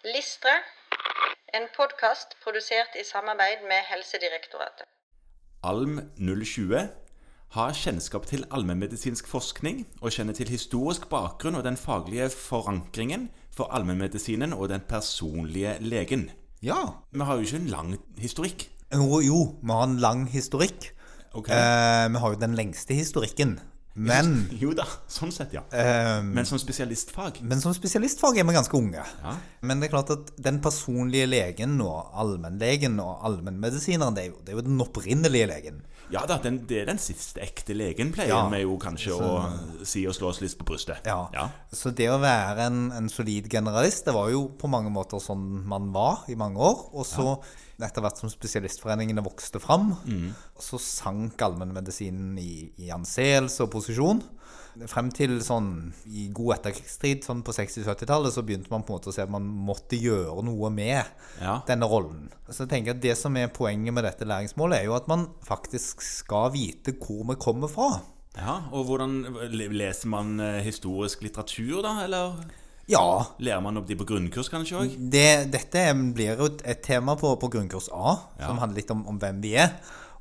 Listre, en podkast produsert i samarbeid med Helsedirektoratet. ALM 020 har kjennskap til allmennmedisinsk forskning og kjenner til historisk bakgrunn og den faglige forankringen for allmennmedisinen og den personlige legen. Ja. Vi har jo ikke en lang historikk. Jo, jo vi har en lang historikk. Okay. Eh, vi har jo den lengste historikken. Men, Jo da, sånn sett, ja. eh, Men som spesialistfag. men som spesialistfag er vi ganske unge. Ja. Men det er klart at den personlige legen og allmennlegen og allmennmedisineren, det, er jo- det er jo den opprinnelige legen. Ja da, den, det er den siste ekte legen, pleier Ja. vi jo kanskje å si og slå oss litt på brystet. Ja. ja. Så det å være en, en solid generalist, det var jo på mange måter sånn man var i mange år. Og så, etter hvert som spesialistforeningene vokste fram, så sank allmennmedisinen i, i anseelse og posisjon. Frem til sånn i god etterkrigstid, sånn på 60-70-tallet, så begynte man på en måte å se at man måtte gjøre noe med Ja. denne rollen. Så jeg tenker at det som er poenget med dette læringsmålet, er jo at man faktisk skal vite hvor vi kommer fra. ja. Og hvordan leser man eh, historisk litteratur, da? Eller Ja, lærer man opp de på grunnkurs, kanskje òg? Det, dette blir jo et tema på, på grunnkurs A, Ja. som handler litt om, om hvem vi er,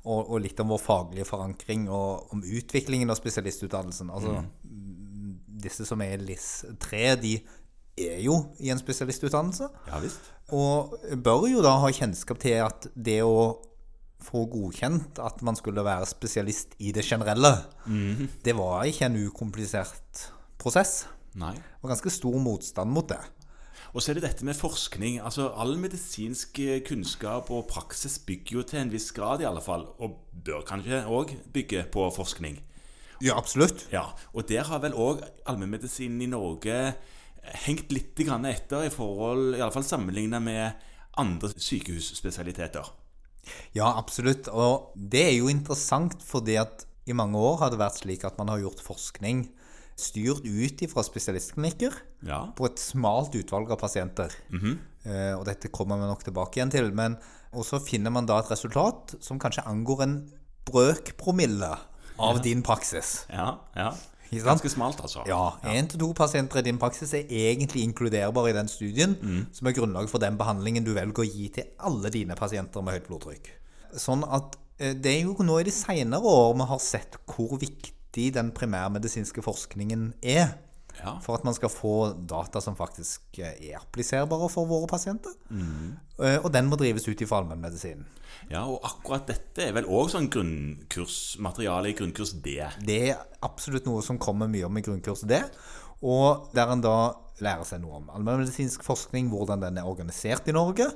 og, og litt om vår faglige forankring og om utviklingen av spesialistutdannelsen. Altså, disse som er i LIS3, de er jo i en spesialistutdannelse, Ja visst. og bør jo da ha kjennskap til at det å få godkjent at man skulle være spesialist i det generelle, det var ikke en ukomplisert prosess. Nei. Det var ganske stor motstand mot det. Og så er det dette med forskning. altså All medisinsk eh, kunnskap og praksis bygger jo til en viss grad, i alle fall, og bør kanskje òg bygge på forskning. Ja, absolutt. Ja, Og der har vel òg allmennmedisinen i Norge hengt litt etter i forhold, i alle fall sammenligna med andre sykehusspesialiteter. Ja, absolutt. Og det er jo interessant fordi at i mange år har det vært slik at man har gjort forskning styrt ut fra spesialistklinikker Ja. på et smalt utvalg av pasienter. eh, og dette kommer vi nok tilbake igjen til. Men, og så finner man da et resultat som kanskje angår en brøkpromille av din praksis. Ja, ja. Ganske smalt, altså. Ja, Én til to pasienter i din praksis er egentlig inkluderbar i den studien, som er grunnlag for den behandlingen du velger å gi til alle dine pasienter med høyt blodtrykk. Sånn at eh, det er jo nå i de seinere år vi har sett hvor viktig den primærmedisinske forskningen er. Ja. For at man skal få data som faktisk eh, er appliserbare for våre pasienter. Mm. Og den må drives ut ifra allmennmedisinen. ja, og akkurat dette er vel òg sånn grunnkursmateriale i grunnkurs D. Det absolutt noe som kommer mye om i grunnkurset, det. og der en da lærer seg noe om allmennmedisinsk forskning, hvordan den er organisert i Norge,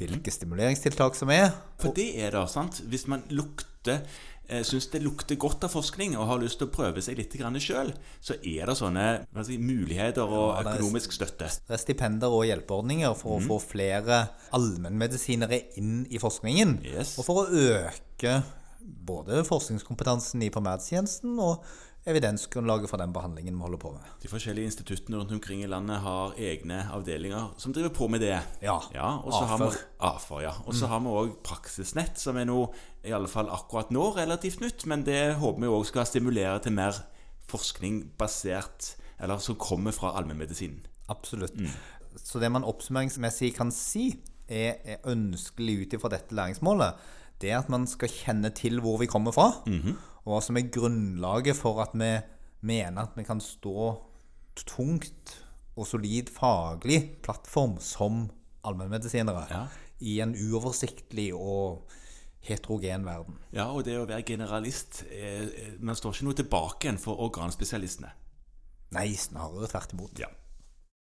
hvilke stimuleringstiltak som er. For det er det, sant? Hvis man lukter eh, Syns det lukter godt av forskning og har lyst til å prøve seg litt sjøl, så er det sånne si, muligheter og Ja, økonomisk støtte. Det er stipender og hjelpeordninger for å få flere allmennmedisinere inn i forskningen. Yes. Og for å øke både forskningskompetansen i primærtjenesten og evidensgrunnlaget for den behandlingen vi holder på med. De forskjellige instituttene rundt omkring i landet har egne avdelinger som driver på med det. Ja, og så AFER. AFER, ja. Og så har vi òg Praksisnett, som er noe i alle fall akkurat nå relativt nytt, men det håper vi òg skal stimulere til mer forskning basert Eller som kommer fra allmennmedisinen. Absolutt. Så det man oppsummeringsmessig kan si er, er ønskelig ut ifra dette læringsmålet, det er at man skal kjenne til hvor vi kommer fra, og hva som er grunnlaget for at vi mener at vi kan stå tungt og solid faglig plattform som allmennmedisinere Ja. i en uoversiktlig og heterogen verden. Ja, og det å være generalist eh, eh, Man står ikke noe tilbake igjen for organspesialistene. Nei, snarere tvert imot. Ja.